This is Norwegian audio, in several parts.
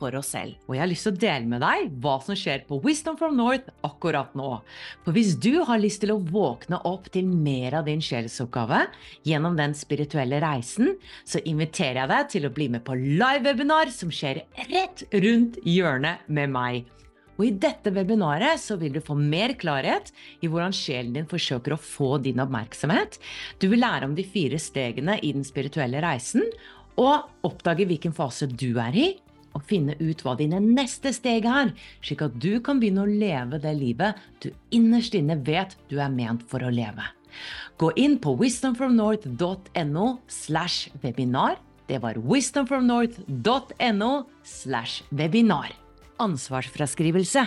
for oss selv. Og jeg har lyst til å dele med deg hva som skjer på Wisdom from North akkurat nå. For hvis du har lyst til å våkne opp til mer av din sjelsoppgave gjennom den spirituelle reisen, så inviterer jeg deg til å bli med på live-webinar som skjer rett rundt hjørnet med meg. Og I dette webinaret så vil du få mer klarhet i hvordan sjelen din forsøker å få din oppmerksomhet. Du vil lære om de fire stegene i den spirituelle reisen, og oppdage hvilken fase du er i, og finne ut hva dine neste steg er, slik at du kan begynne å leve det livet du innerst inne vet du er ment for å leve. Gå inn på wisdomfromnorth.no slash webinar. Det var wisdomfromnorth.no slash webinar. Ansvarsfraskrivelse.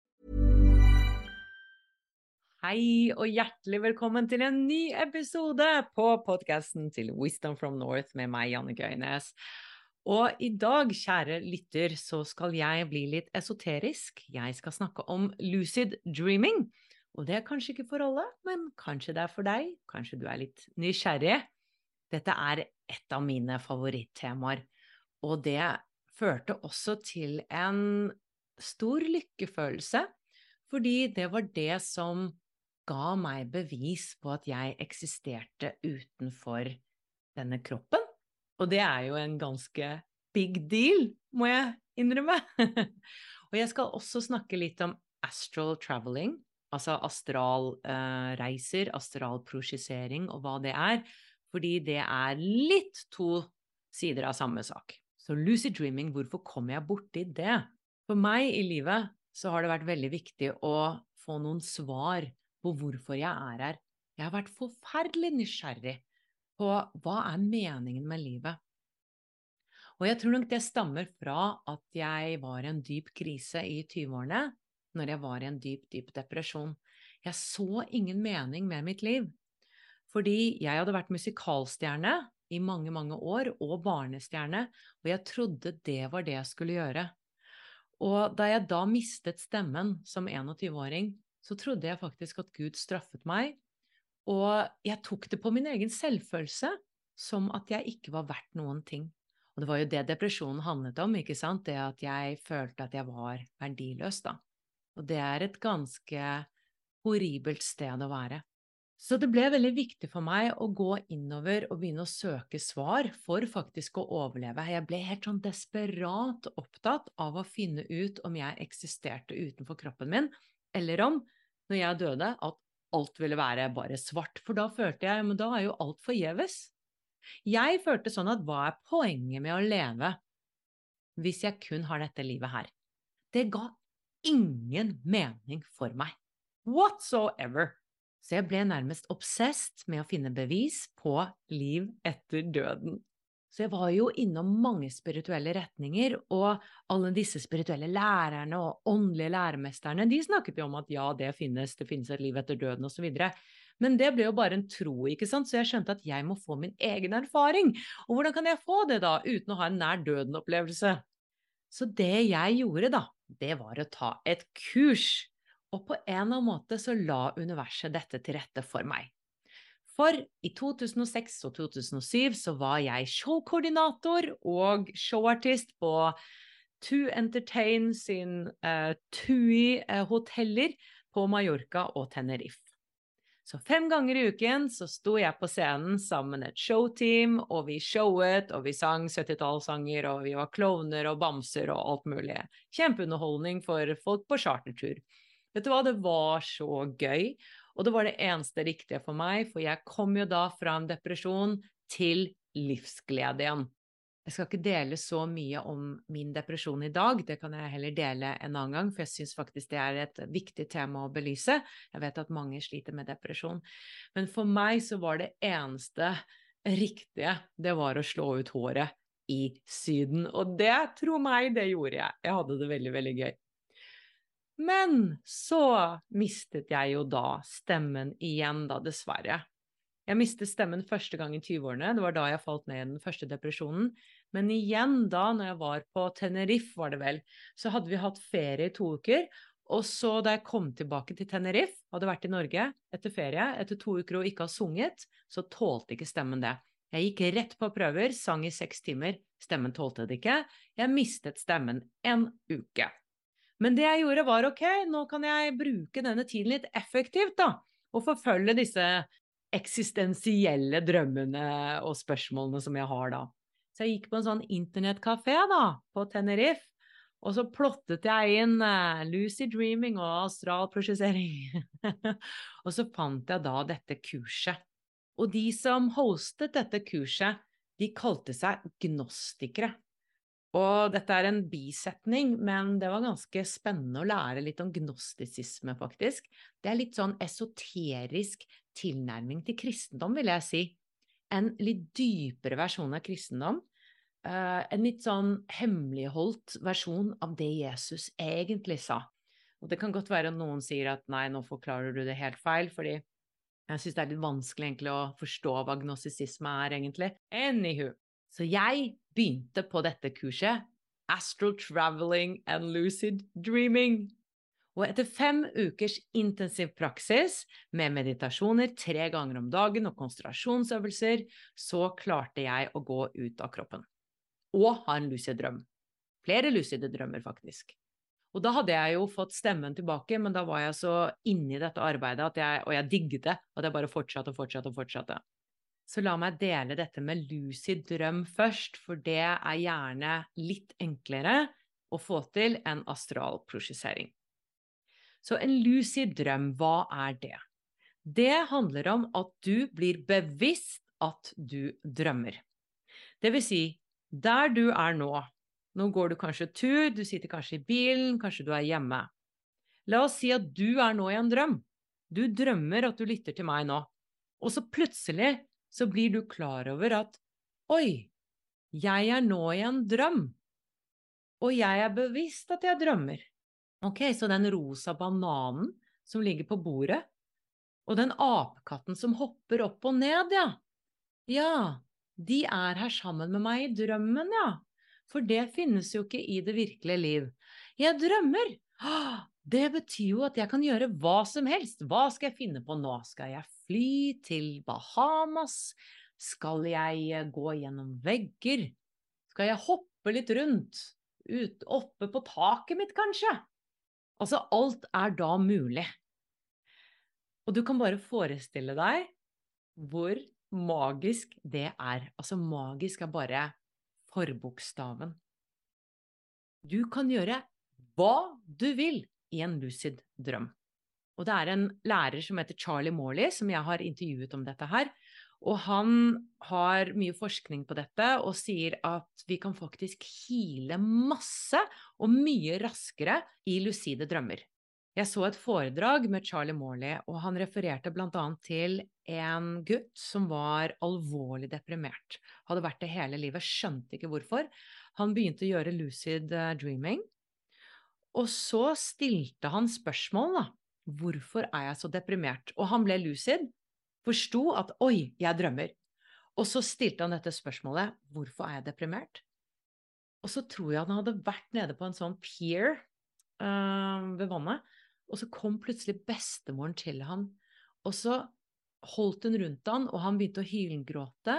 Hei og hjertelig velkommen til en ny episode på podkasten til Wisdom from North med meg, Jannike Øynes. Og i dag, kjære lytter, så skal jeg bli litt esoterisk. Jeg skal snakke om lucid dreaming. Og det er kanskje ikke for alle, men kanskje det er for deg. Kanskje du er litt nysgjerrig. Dette er et av mine favorittemaer. Og det førte også til en stor lykkefølelse, fordi det var det som ga meg bevis på at jeg eksisterte utenfor denne kroppen. Og det er jo en ganske big deal, må jeg innrømme. og jeg skal også snakke litt om astral traveling, altså astralreiser, eh, astralprosjisering og hva det er, fordi det er litt to sider av samme sak. Så lucid dreaming, hvorfor kom jeg borti det? For meg i livet så har det vært veldig viktig å få noen svar på hvorfor jeg er her. Jeg har vært forferdelig nysgjerrig på hva er meningen med livet. Og jeg tror nok det stammer fra at jeg var i en dyp krise i 20-årene, når jeg var i en dyp, dyp depresjon. Jeg så ingen mening med mitt liv. Fordi jeg hadde vært musikalstjerne i mange, mange år, og barnestjerne, og jeg trodde det var det jeg skulle gjøre. Og da jeg da mistet stemmen som 21-åring, så trodde jeg faktisk at Gud straffet meg, og jeg tok det på min egen selvfølelse som at jeg ikke var verdt noen ting. Og det var jo det depresjonen handlet om, ikke sant, det at jeg følte at jeg var verdiløs, da. Og det er et ganske horribelt sted å være. Så det ble veldig viktig for meg å gå innover og begynne å søke svar for faktisk å overleve. Jeg ble helt sånn desperat opptatt av å finne ut om jeg eksisterte utenfor kroppen min, eller om, når jeg døde, at alt ville være bare svart, for da følte jeg men da er jo alt forgjeves. Jeg følte sånn at hva er poenget med å leve hvis jeg kun har dette livet her? Det ga ingen mening for meg. Whatsoever. Så jeg ble nærmest obsessed med å finne bevis på liv etter døden. Så jeg var jo innom mange spirituelle retninger, og alle disse spirituelle lærerne og åndelige læremesterne, de snakket jo om at ja, det finnes, det finnes et liv etter døden, osv. Men det ble jo bare en tro, ikke sant, så jeg skjønte at jeg må få min egen erfaring. Og hvordan kan jeg få det da, uten å ha en nær døden-opplevelse? Så det jeg gjorde da, det var å ta et kurs. Og på en eller annen måte så la universet dette til rette for meg. For i 2006 og 2007 så var jeg showkoordinator og showartist på To Entertain sin uh, TUI uh, hoteller på Mallorca og Tenerife. Så fem ganger i uken så sto jeg på scenen sammen med et showteam, og vi showet, og vi sang 70-tallssanger, og vi var klovner og bamser og alt mulig. Kjempeunderholdning for folk på chartertur. Vet du hva, det var så gøy, og det var det eneste riktige for meg, for jeg kom jo da fra en depresjon til livsglede igjen. Jeg skal ikke dele så mye om min depresjon i dag, det kan jeg heller dele en annen gang, for jeg syns faktisk det er et viktig tema å belyse. Jeg vet at mange sliter med depresjon. Men for meg så var det eneste riktige, det var å slå ut håret i Syden. Og det, tro meg, det gjorde jeg. Jeg hadde det veldig, veldig gøy. Men så mistet jeg jo da stemmen igjen, da, dessverre. Jeg mistet stemmen første gang i 20-årene, det var da jeg falt ned i den første depresjonen. Men igjen da, når jeg var på Tenerife, var det vel, så hadde vi hatt ferie i to uker. Og så da jeg kom tilbake til Tenerife, hadde vært i Norge etter ferie, etter to uker og ikke har sunget, så tålte ikke stemmen det. Jeg gikk rett på prøver, sang i seks timer, stemmen tålte det ikke. Jeg mistet stemmen en uke. Men det jeg gjorde var ok, nå kan jeg bruke denne tiden litt effektivt, da. Og forfølge disse eksistensielle drømmene og spørsmålene som jeg har da. Så jeg gikk på en sånn internettkafé da, på Tenerife, og så plottet jeg inn uh, Lucy Dreaming og astral prosjessering. og så fant jeg da dette kurset. Og de som hostet dette kurset, de kalte seg gnostikere. Og dette er en bisetning, men det var ganske spennende å lære litt om gnostisisme, faktisk. Det er litt sånn esoterisk tilnærming til kristendom, vil jeg si. En litt dypere versjon av kristendom. Uh, en litt sånn hemmeligholdt versjon av det Jesus egentlig sa. Og det kan godt være at noen sier at nei, nå forklarer du det helt feil, fordi jeg syns det er litt vanskelig egentlig å forstå hva gnostisisme er, egentlig. Anywho. Så jeg begynte på dette kurset, Astral Traveling and Lucid Dreaming. Og etter fem ukers intensiv praksis med meditasjoner tre ganger om dagen og konsentrasjonsøvelser, så klarte jeg å gå ut av kroppen. Og ha en lucid drøm. Flere lucide drømmer, faktisk. Og da hadde jeg jo fått stemmen tilbake, men da var jeg så inni dette arbeidet, jeg, og jeg digget det, at jeg bare fortsatte og fortsatte og fortsatte. Så la meg dele dette med lucid drøm først, for det er gjerne litt enklere å få til enn astralprosjessering. Så en lucid drøm, hva er det? Det handler om at du blir bevisst at du drømmer. Det vil si, der du er nå, nå går du kanskje tur, du sitter kanskje i bilen, kanskje du er hjemme. La oss si at du er nå i en drøm. Du drømmer at du lytter til meg nå. Og så plutselig så blir du klar over at oi, jeg er nå i en drøm. Og jeg er bevisst at jeg drømmer. Ok, så den rosa bananen som ligger på bordet, og den apekatten som hopper opp og ned, ja. Ja, de er her sammen med meg i drømmen, ja. For det finnes jo ikke i det virkelige liv. Jeg drømmer! Det betyr jo at jeg kan gjøre hva som helst. Hva skal jeg finne på nå? Skal jeg fly til Bahamas? Skal jeg eh, gå gjennom vegger? Skal jeg hoppe litt rundt? Ut, oppe på taket mitt, kanskje? Altså, alt er da mulig. Og du kan bare forestille deg hvor magisk det er. Altså, magisk er bare forbokstaven. Du kan gjøre hva du vil i en lucid drøm. Og det er en lærer som heter Charlie Morley, som jeg har intervjuet om dette her. Og han har mye forskning på dette og sier at vi kan faktisk hile masse og mye raskere i lucide drømmer. Jeg så et foredrag med Charlie Morley, og han refererte bl.a. til en gutt som var alvorlig deprimert. Hadde vært det hele livet, skjønte ikke hvorfor. Han begynte å gjøre lucid eh, dreaming, og så stilte han spørsmål, da. Hvorfor er jeg så deprimert? Og han ble lucid, forsto at oi, jeg drømmer. Og så stilte han dette spørsmålet hvorfor er jeg deprimert? Og så tror jeg han hadde vært nede på en sånn pier øh, ved vannet, og så kom plutselig bestemoren til han, og så holdt hun rundt han, og han begynte å hylgråte.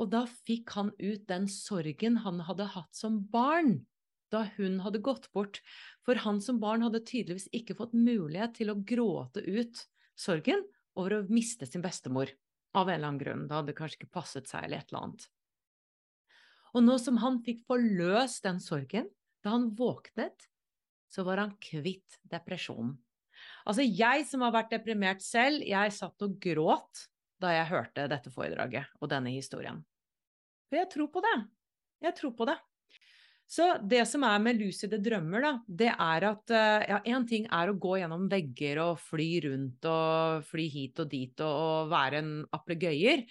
Og da fikk han ut den sorgen han hadde hatt som barn da hun hadde gått bort. For han som barn hadde tydeligvis ikke fått mulighet til å gråte ut sorgen over å miste sin bestemor. Av en eller annen grunn. Det hadde kanskje ikke passet seg, eller et eller annet. Og nå som han fikk forløst den sorgen, da han våknet, så var han kvitt depresjonen. Altså, jeg som har vært deprimert selv, jeg satt og gråt da jeg hørte dette foredraget og denne historien. For jeg tror på det. Jeg tror på det. Så det som er med lucide drømmer, da, det er at eh, ja, én ting er å gå gjennom vegger og fly rundt og fly hit og dit og, og være en aplegøyer,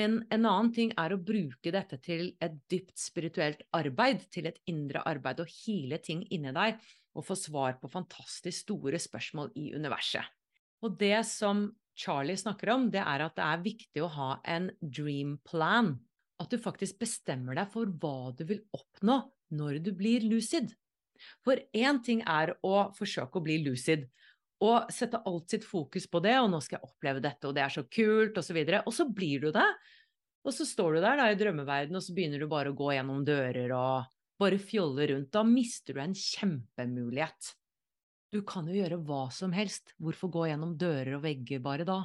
men en annen ting er å bruke dette til et dypt spirituelt arbeid, til et indre arbeid, og hile ting inni deg og få svar på fantastisk store spørsmål i universet. Og det som Charlie snakker om, det er at det er viktig å ha en dream plan. At du faktisk bestemmer deg for hva du vil oppnå når du blir lucid. For én ting er å forsøke å bli lucid og sette alt sitt fokus på det, og nå skal jeg oppleve dette, og det er så kult, osv. Og, så og så blir du det. Og så står du der da, i drømmeverdenen, og så begynner du bare å gå gjennom dører og bare fjolle rundt. Da mister du en kjempemulighet. Du kan jo gjøre hva som helst. Hvorfor gå gjennom dører og vegger bare da?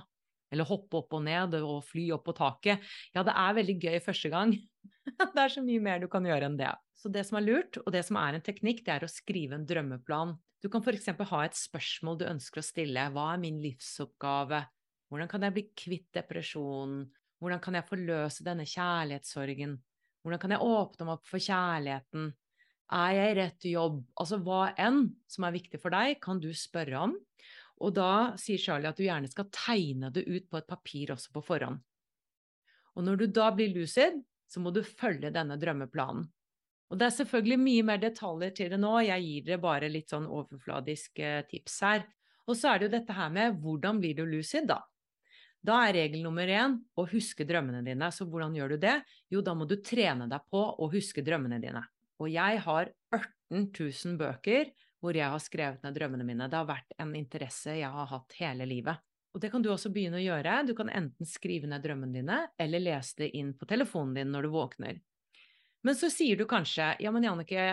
Eller hoppe opp og ned og fly opp på taket. Ja, det er veldig gøy første gang. det er så mye mer du kan gjøre enn det. Så det som er lurt, og det som er en teknikk, det er å skrive en drømmeplan. Du kan f.eks. ha et spørsmål du ønsker å stille. Hva er min livsoppgave? Hvordan kan jeg bli kvitt depresjonen? Hvordan kan jeg forløse denne kjærlighetssorgen? Hvordan kan jeg åpne meg opp for kjærligheten? Er jeg i rett jobb? Altså hva enn som er viktig for deg, kan du spørre om. Og da sier Charlie at du gjerne skal tegne det ut på et papir også på forhånd. Og når du da blir lucid, så må du følge denne drømmeplanen. Og det er selvfølgelig mye mer detaljer til det nå, jeg gir dere bare litt sånn overfladiske tips her. Og så er det jo dette her med hvordan blir du lucid, da? Da er regel nummer én å huske drømmene dine. Så hvordan gjør du det? Jo, da må du trene deg på å huske drømmene dine. Og jeg har 18 000 bøker hvor jeg har skrevet ned drømmene mine. Det har vært en interesse jeg har hatt hele livet. Og det kan du også begynne å gjøre. Du kan enten skrive ned drømmene dine, eller lese det inn på telefonen din når du våkner. Men så sier du kanskje ja, men Jannicke,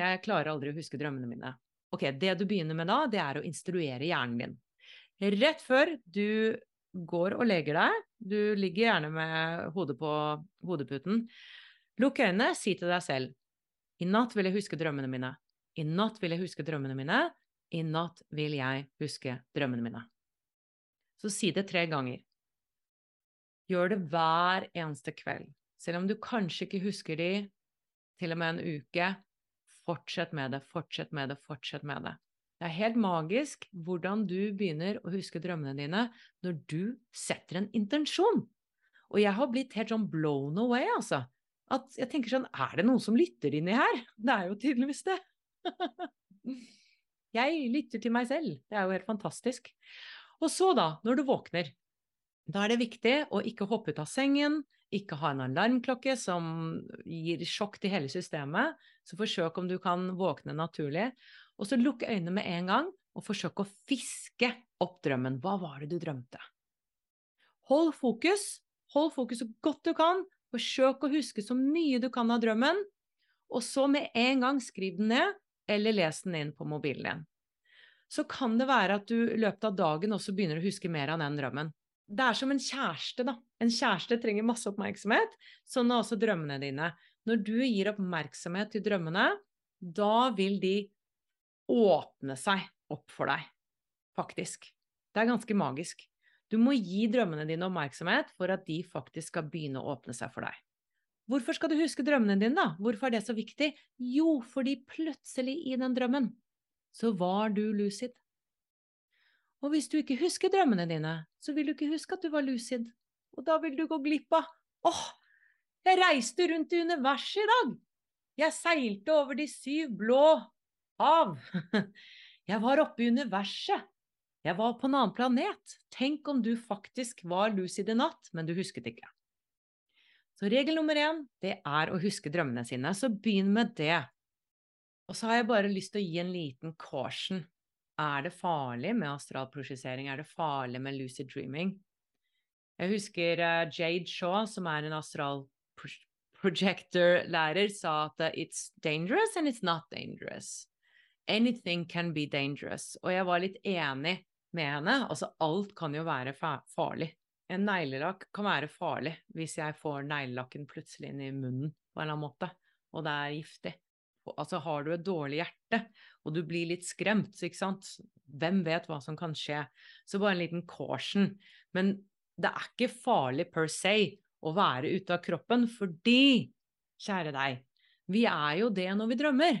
jeg klarer aldri å huske drømmene mine. Ok, det du begynner med da, det er å instruere hjernen din. Rett før du går og legger deg, du ligger gjerne med hodet på hodeputen, lukk øynene, si til deg selv i natt vil jeg huske drømmene mine. I natt vil jeg huske drømmene mine. I natt vil jeg huske drømmene mine. Så si det tre ganger. Gjør det hver eneste kveld. Selv om du kanskje ikke husker de til og med en uke, fortsett med det, fortsett med det, fortsett med det. Det er helt magisk hvordan du begynner å huske drømmene dine når du setter en intensjon. Og jeg har blitt helt sånn blown away, altså. At jeg tenker sånn Er det noen som lytter inni her? Det er jo tydeligvis det. jeg lytter til meg selv. Det er jo helt fantastisk. Og så, da, når du våkner, da er det viktig å ikke hoppe ut av sengen, ikke ha en alarmklokke som gir sjokk til hele systemet. Så forsøk om du kan våkne naturlig. Og så lukk øynene med en gang, og forsøk å fiske opp drømmen. Hva var det du drømte? Hold fokus. Hold fokus så godt du kan. Forsøk å huske så mye du kan av drømmen. Og så med en gang skriv den ned, eller les den inn på mobilen din. Så kan det være at du i løpet av dagen også begynner å huske mer av den drømmen det er som en kjæreste, da. En kjæreste trenger masse oppmerksomhet. Sånn er også drømmene dine. Når du gir oppmerksomhet til drømmene, da vil de åpne seg opp for deg, faktisk. Det er ganske magisk. Du må gi drømmene dine oppmerksomhet for at de faktisk skal begynne å åpne seg for deg. Hvorfor skal du huske drømmene dine, da? Hvorfor er det så viktig? Jo, fordi plutselig i den drømmen så var du lucid. Og hvis du ikke husker drømmene dine, så vil du ikke huske at du var lucid. Og da vil du gå glipp av åh, jeg reiste rundt i universet i dag! Jeg seilte over de syv blå hav. Jeg var oppe i universet. Jeg var på en annen planet. Tenk om du faktisk var lucid i natt, men du husket ikke. Så regel nummer én, det er å huske drømmene sine. Så begynn med det. Og så har jeg bare lyst til å gi en liten caution. Er det farlig med astralprosjisering? Er det farlig med lucid dreaming? Jeg husker uh, Jade Shaw, som er en astral projector-lærer, sa at it's dangerous and it's not dangerous. Anything can be dangerous. Og jeg var litt enig med henne. Altså, alt kan jo være farlig. En neglelakk kan være farlig hvis jeg får neglelakken plutselig inn i munnen på en eller annen måte, og det er giftig. Altså, har du et dårlig hjerte, og du blir litt skremt, ikke sant, hvem vet hva som kan skje? Så bare en liten caution. Men det er ikke farlig per se å være ute av kroppen, fordi, kjære deg, vi er jo det når vi drømmer.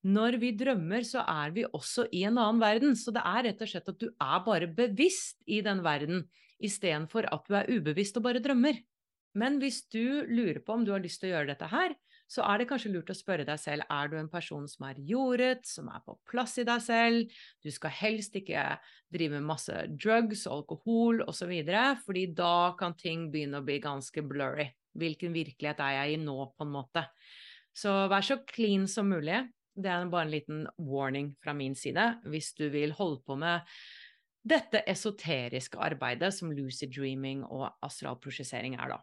Når vi drømmer, så er vi også i en annen verden. Så det er rett og slett at du er bare bevisst i den verden, istedenfor at du er ubevisst og bare drømmer. Men hvis du lurer på om du har lyst til å gjøre dette her, så er det kanskje lurt å spørre deg selv er du en person som er jordet, som er på plass i deg selv, du skal helst ikke drive med masse drugs, alkohol osv., fordi da kan ting begynne å bli ganske blurry. Hvilken virkelighet er jeg i nå, på en måte? Så vær så clean som mulig. Det er bare en liten warning fra min side hvis du vil holde på med dette esoteriske arbeidet som lucid dreaming og astralprosjessering er, da.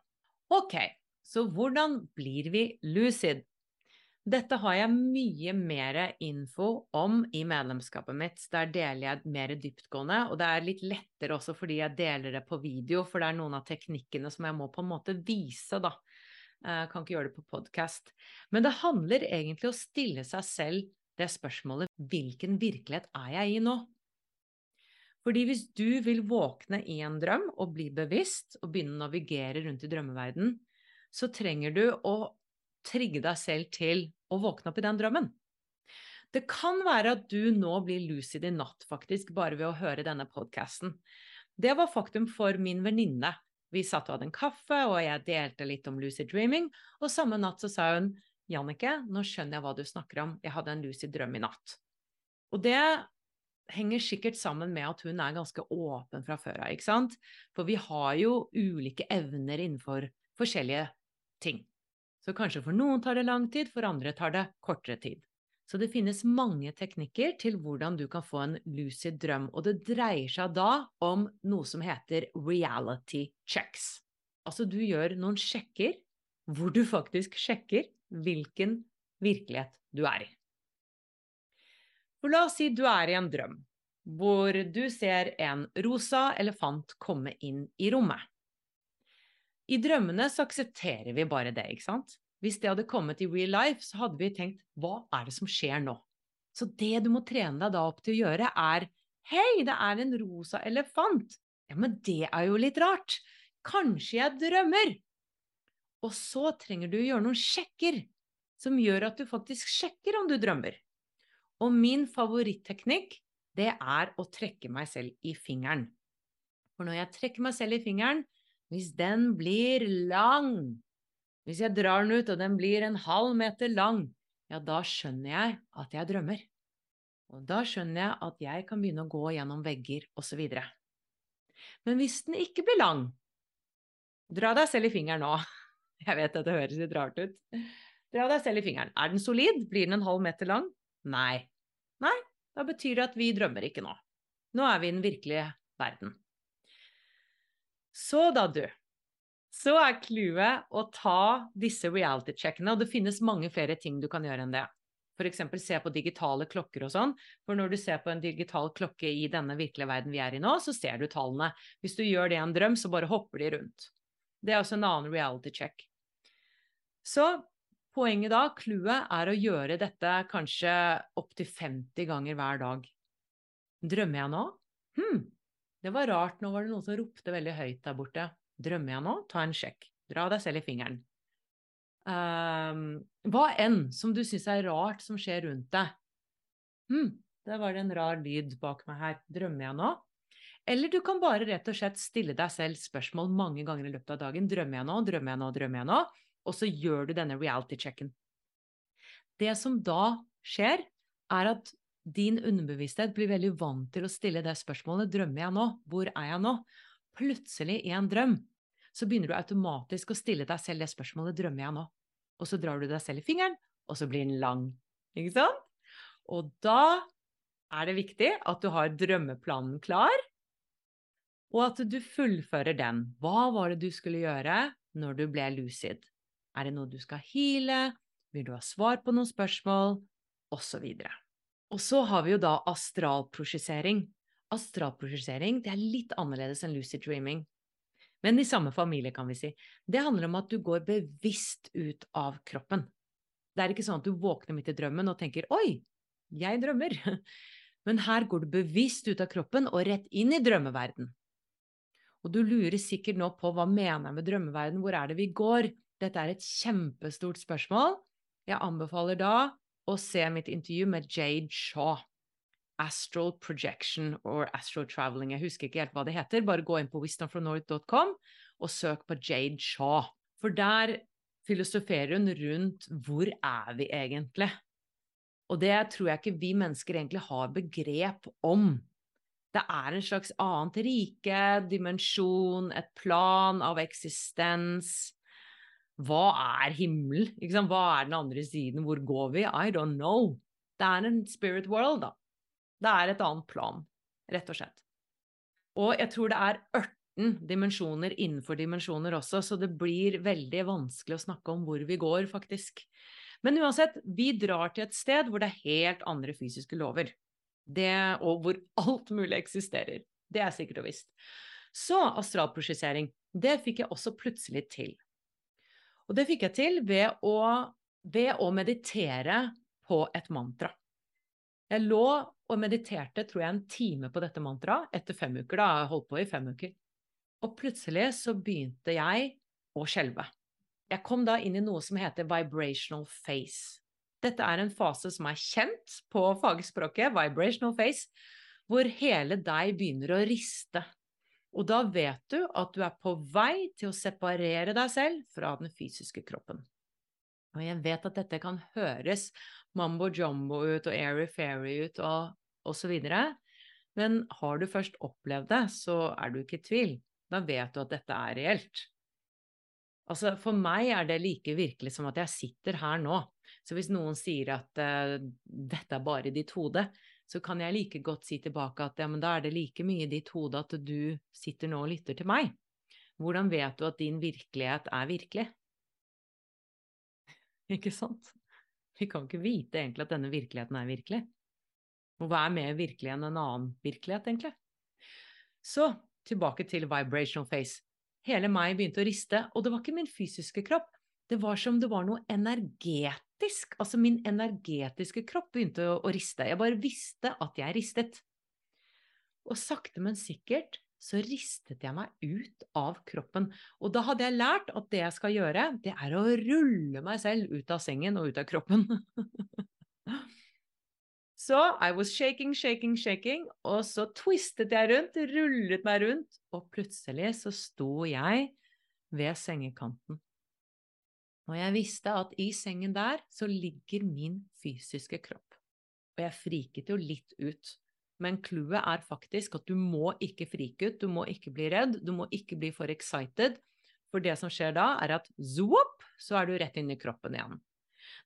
Ok, så hvordan blir vi lucid? Dette har jeg mye mer info om i medlemskapet mitt. Der deler jeg mer dyptgående, og det er litt lettere også fordi jeg deler det på video, for det er noen av teknikkene som jeg må på en måte vise, da. Eh, kan ikke gjøre det på podkast. Men det handler egentlig om å stille seg selv det spørsmålet hvilken virkelighet er jeg i nå? Fordi hvis du vil våkne i en drøm og bli bevisst og begynne å navigere rundt i drømmeverden, så trenger du å trigge deg selv til å våkne opp i den drømmen. Det kan være at du nå blir lucid i natt, faktisk, bare ved å høre denne podkasten. Det var faktum for min venninne vi satt og hadde en kaffe, og jeg delte litt om lucid dreaming. Og samme natt så sa hun Jannicke, nå skjønner jeg hva du snakker om, jeg hadde en lucid drøm i natt. Og det henger sikkert sammen med at hun er ganske åpen fra før av, ikke sant? For vi har jo ulike evner innenfor forskjellige ting. Så kanskje for noen tar det lang tid, for andre tar det kortere tid. Så det finnes mange teknikker til hvordan du kan få en lucid drøm, og det dreier seg da om noe som heter reality checks. Altså du gjør noen sjekker hvor du faktisk sjekker hvilken virkelighet du er i. For la oss si du er i en drøm hvor du ser en rosa elefant komme inn i rommet. I drømmene så aksepterer vi bare det, ikke sant? Hvis det hadde kommet i real life, så hadde vi tenkt hva er det som skjer nå? Så det du må trene deg da opp til å gjøre, er hei, det er en rosa elefant. Ja, men det er jo litt rart. Kanskje jeg drømmer? Og så trenger du å gjøre noen sjekker som gjør at du faktisk sjekker om du drømmer. Og min favoritteknikk, det er å trekke meg selv i fingeren. For når jeg trekker meg selv i fingeren, hvis den blir lang, hvis jeg drar den ut og den blir en halv meter lang, ja, da skjønner jeg at jeg drømmer. Og da skjønner jeg at jeg kan begynne å gå gjennom vegger osv. Men hvis den ikke blir lang, dra deg selv i fingeren nå. Jeg vet at det høres litt rart ut. Dra deg selv i fingeren. Er den solid? Blir den en halv meter lang? Nei. Nei, da betyr det at vi drømmer ikke nå. Nå er vi i den virkelige verden. Så da, du så er clouet å ta disse reality-checkene, og det finnes mange flere ting du kan gjøre enn det. F.eks. se på digitale klokker og sånn. For når du ser på en digital klokke i denne virkelige verden vi er i nå, så ser du tallene. Hvis du gjør det i en drøm, så bare hopper de rundt. Det er også en annen reality-check. Så poenget da, clouet, er å gjøre dette kanskje opptil 50 ganger hver dag. Drømmer jeg nå? Hm, det var rart, nå var det noen som ropte veldig høyt der borte. Drømmer jeg nå? Ta en sjekk. Dra deg selv i fingeren. Um, hva enn som du syns er rart som skjer rundt deg. Hm, der var det en rar lyd bak meg her. Drømmer jeg nå? Eller du kan bare rett og slett stille deg selv spørsmål mange ganger i løpet av dagen. Drømmer jeg nå? Drømmer jeg nå? Drømmer jeg nå? Og så gjør du denne reality-checken. Det som da skjer, er at din underbevissthet blir veldig vant til å stille det spørsmålet drømmer jeg nå? Hvor er jeg nå? Plutselig i en drøm så begynner du automatisk å stille deg selv det spørsmålet drømmer jeg nå? Og så drar du deg selv i fingeren, og så blir den lang. Ikke sant? Og da er det viktig at du har drømmeplanen klar, og at du fullfører den. Hva var det du skulle gjøre når du ble lucid? Er det noe du skal heale? Vil du ha svar på noen spørsmål? Og så videre. Og så har vi jo da astralprosjisering. Astralprosjisering det er litt annerledes enn lucid dreaming. Men i samme familie, kan vi si. Det handler om at du går bevisst ut av kroppen. Det er ikke sånn at du våkner midt i drømmen og tenker 'oi, jeg drømmer'. Men her går du bevisst ut av kroppen og rett inn i drømmeverden. Og du lurer sikkert nå på hva mener jeg med drømmeverden, hvor er det vi går? Dette er et kjempestort spørsmål. Jeg anbefaler da å se mitt intervju med Jade Shaw. Astral Projection or Astral Traveling. Jeg husker ikke helt hva det heter. Bare gå inn på wisdomfromnorth.com og søk på Jade Shaw. For der filosoferer hun rundt hvor er vi egentlig? Og det tror jeg ikke vi mennesker egentlig har begrep om. Det er en slags annet rike, dimensjon, et plan av eksistens hva er himmel? Hva er den andre siden? Hvor går vi? I don't know. Det er en spirit world, da. Det er et annet plan, rett og slett. Og jeg tror det er 18 dimensjoner innenfor dimensjoner også, så det blir veldig vanskelig å snakke om hvor vi går, faktisk. Men uansett, vi drar til et sted hvor det er helt andre fysiske lover. Det, og hvor alt mulig eksisterer. Det er sikkert og visst. Så astralprosjisering, det fikk jeg også plutselig til. Og det fikk jeg til ved å, ved å meditere på et mantra. Jeg lå og mediterte tror jeg en time på dette mantraet etter fem uker. da, jeg holdt på i fem uker. Og plutselig så begynte jeg å skjelve. Jeg kom da inn i noe som heter vibrational face. Dette er en fase som er kjent på fagspråket, vibrational face, hvor hele deg begynner å riste. Og da vet du at du er på vei til å separere deg selv fra den fysiske kroppen. Og jeg vet at dette kan høres mambo jumbo ut og airy-fairy ut og, og så videre, men har du først opplevd det, så er du ikke i tvil. Da vet du at dette er reelt. Altså, for meg er det like virkelig som at jeg sitter her nå. Så hvis noen sier at uh, dette er bare ditt hode, så kan jeg like godt si tilbake at ja, men da er det like mye i ditt hode at du sitter nå og lytter til meg. Hvordan vet du at din virkelighet er virkelig? Ikke sant? Vi kan ikke vite egentlig at denne virkeligheten er virkelig. Og hva er mer virkelig enn en annen virkelighet, egentlig? Så tilbake til vibrational face. Hele meg begynte å riste, og det var ikke min fysiske kropp. Det var som det var noe energetisk. Altså min energetiske kropp begynte å, å riste. Jeg bare visste at jeg ristet. Og sakte, men sikkert så ristet jeg meg ut av kroppen. Og da hadde jeg lært at det jeg skal gjøre, det er å rulle meg selv ut av sengen og ut av kroppen. så I was shaking, shaking, shaking, og så twistet jeg rundt, rullet meg rundt, og plutselig så sto jeg ved sengekanten. Og jeg visste at i sengen der så ligger min fysiske kropp. Og jeg friket jo litt ut. Men clouet er faktisk at du må ikke frike ut, du må ikke bli redd, du må ikke bli for excited. For det som skjer da, er at zoop, så er du rett inn i kroppen igjen.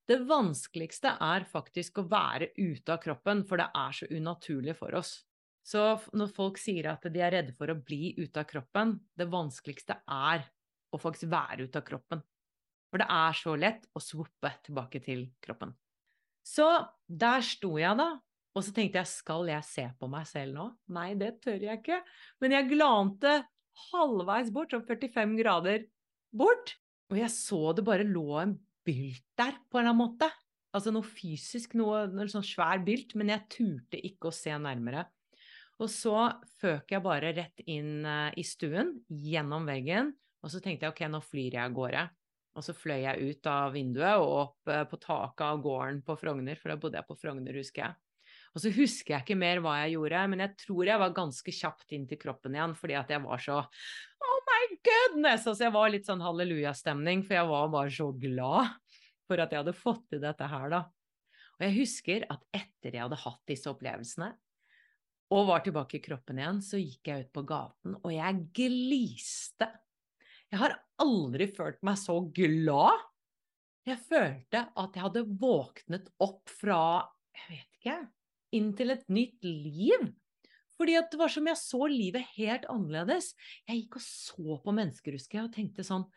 Det vanskeligste er faktisk å være ute av kroppen, for det er så unaturlig for oss. Så når folk sier at de er redde for å bli ute av kroppen, det vanskeligste er å faktisk være ute av kroppen. For det er så lett å svoppe tilbake til kroppen. Så der sto jeg, da. Og så tenkte jeg, skal jeg se på meg selv nå? Nei, det tør jeg ikke. Men jeg glante halvveis bort, sånn 45 grader bort. Og jeg så det bare lå en bylt der, på en eller annen måte. Altså noe fysisk, noe, noe sånn svær bylt, men jeg turte ikke å se nærmere. Og så føk jeg bare rett inn uh, i stuen, gjennom veggen, og så tenkte jeg ok, nå flyr jeg av gårde. Og så fløy jeg ut av vinduet og opp uh, på taket av gården på Frogner, for da bodde jeg på Frogner, husker jeg. Og så husker jeg ikke mer hva jeg gjorde, men jeg tror jeg var ganske kjapt inn til kroppen igjen, fordi at jeg var så Oh my goodness! Altså jeg var litt sånn hallelujastemning, for jeg var bare så glad for at jeg hadde fått til dette her, da. Og jeg husker at etter jeg hadde hatt disse opplevelsene, og var tilbake i kroppen igjen, så gikk jeg ut på gaten, og jeg gliste. Jeg har aldri følt meg så glad. Jeg følte at jeg hadde våknet opp fra, jeg vet ikke, inn til et nytt liv. Fordi det var som jeg så livet helt annerledes. Jeg gikk og så på mennesker, husker jeg, og tenkte sånn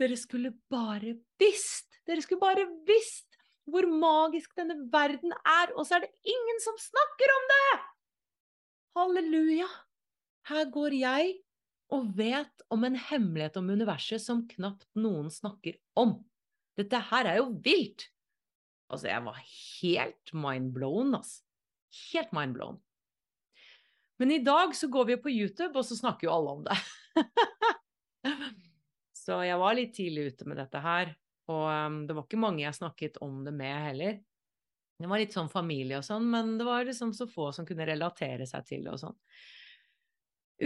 Dere skulle bare visst! Dere skulle bare visst hvor magisk denne verden er, og så er det ingen som snakker om det! Halleluja! Her går jeg og vet om en hemmelighet om universet som knapt noen snakker om. Dette her er jo vilt! Altså, jeg var helt mindblown, altså. Helt mindblown. Men i dag så går vi jo på YouTube, og så snakker jo alle om det. så jeg var litt tidlig ute med dette her. Og um, det var ikke mange jeg snakket om det med heller. Det var litt sånn familie og sånn, men det var liksom så få som kunne relatere seg til det og sånn.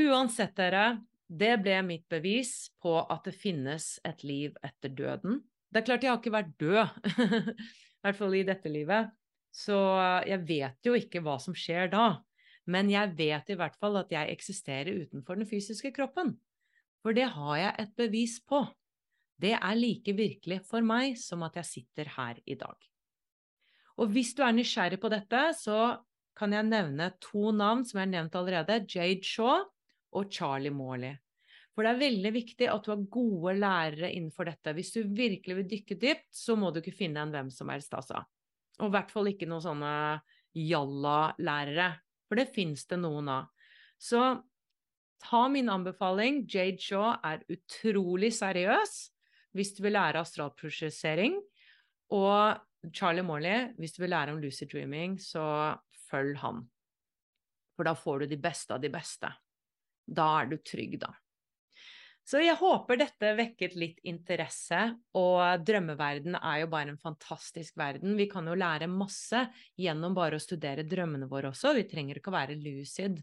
Uansett, dere, det ble mitt bevis på at det finnes et liv etter døden. Det er klart jeg har ikke vært død. I hvert fall i dette livet. Så jeg vet jo ikke hva som skjer da. Men jeg vet i hvert fall at jeg eksisterer utenfor den fysiske kroppen. For det har jeg et bevis på. Det er like virkelig for meg som at jeg sitter her i dag. Og hvis du er nysgjerrig på dette, så kan jeg nevne to navn som jeg har nevnt allerede. Jade Shaw og Charlie Morley. For det er veldig viktig at du har gode lærere innenfor dette. Hvis du virkelig vil dykke dypt, så må du ikke finne en hvem som helst, altså. Og i hvert fall ikke noen sånne jalla-lærere, for det fins det noen av. Så ta min anbefaling. Jade Shaw er utrolig seriøs hvis du vil lære astralprosjessering. Og Charlie Morley, hvis du vil lære om lucid dreaming, så følg han. For da får du de beste av de beste. Da er du trygg, da. Så jeg håper dette vekket litt interesse, og drømmeverden er jo bare en fantastisk verden. Vi kan jo lære masse gjennom bare å studere drømmene våre også, vi trenger ikke å være lucid.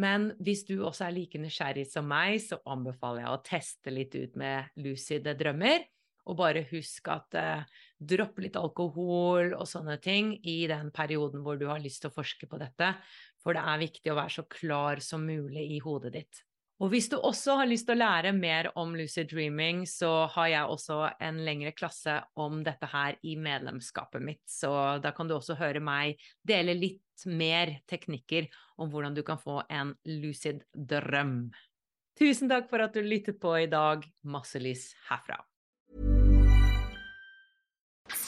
Men hvis du også er like nysgjerrig som meg, så anbefaler jeg å teste litt ut med lucide drømmer. Og bare husk at eh, dropp litt alkohol og sånne ting i den perioden hvor du har lyst til å forske på dette, for det er viktig å være så klar som mulig i hodet ditt. Og hvis du også har lyst til å lære mer om lucid dreaming, så har jeg også en lengre klasse om dette her i medlemskapet mitt. Så da kan du også høre meg dele litt mer teknikker om hvordan du kan få en lucid drøm. Tusen takk for at du lyttet på i dag. Masse lys herfra.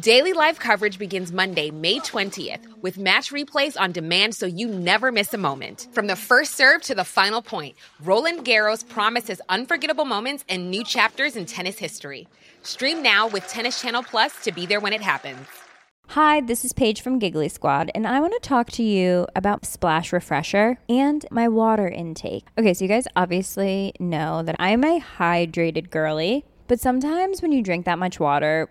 Daily live coverage begins Monday, May 20th, with match replays on demand so you never miss a moment. From the first serve to the final point, Roland Garros promises unforgettable moments and new chapters in tennis history. Stream now with Tennis Channel Plus to be there when it happens. Hi, this is Paige from Giggly Squad, and I want to talk to you about Splash Refresher and my water intake. Okay, so you guys obviously know that I'm a hydrated girly, but sometimes when you drink that much water,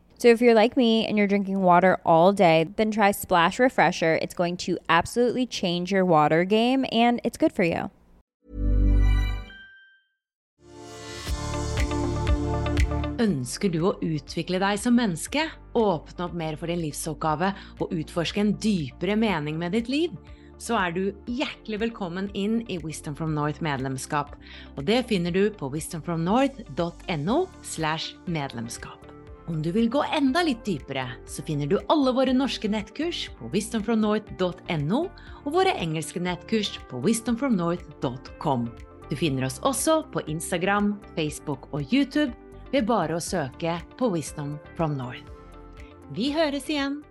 So if you're like me and you're drinking water all day, then try Splash Refresher. It's going to absolutely change your water game and it's good for you. Ønsker du å utvikle deg som menneske, åpne opp mer for din livsoppgave og utforske en dypere mening med ditt liv? Så er du hjertelig velkommen inn i Wisdom from North medlemskap. Og det finner du på wisdomfromnorth.no slash medlemskap. Om du vil gå enda litt dypere, så finner du alle våre norske nettkurs på wisdomfromnorth.no og våre engelske nettkurs på wisdomfromnorth.com. Du finner oss også på Instagram, Facebook og YouTube ved bare å søke på Wisdom from North. Vi høres igjen!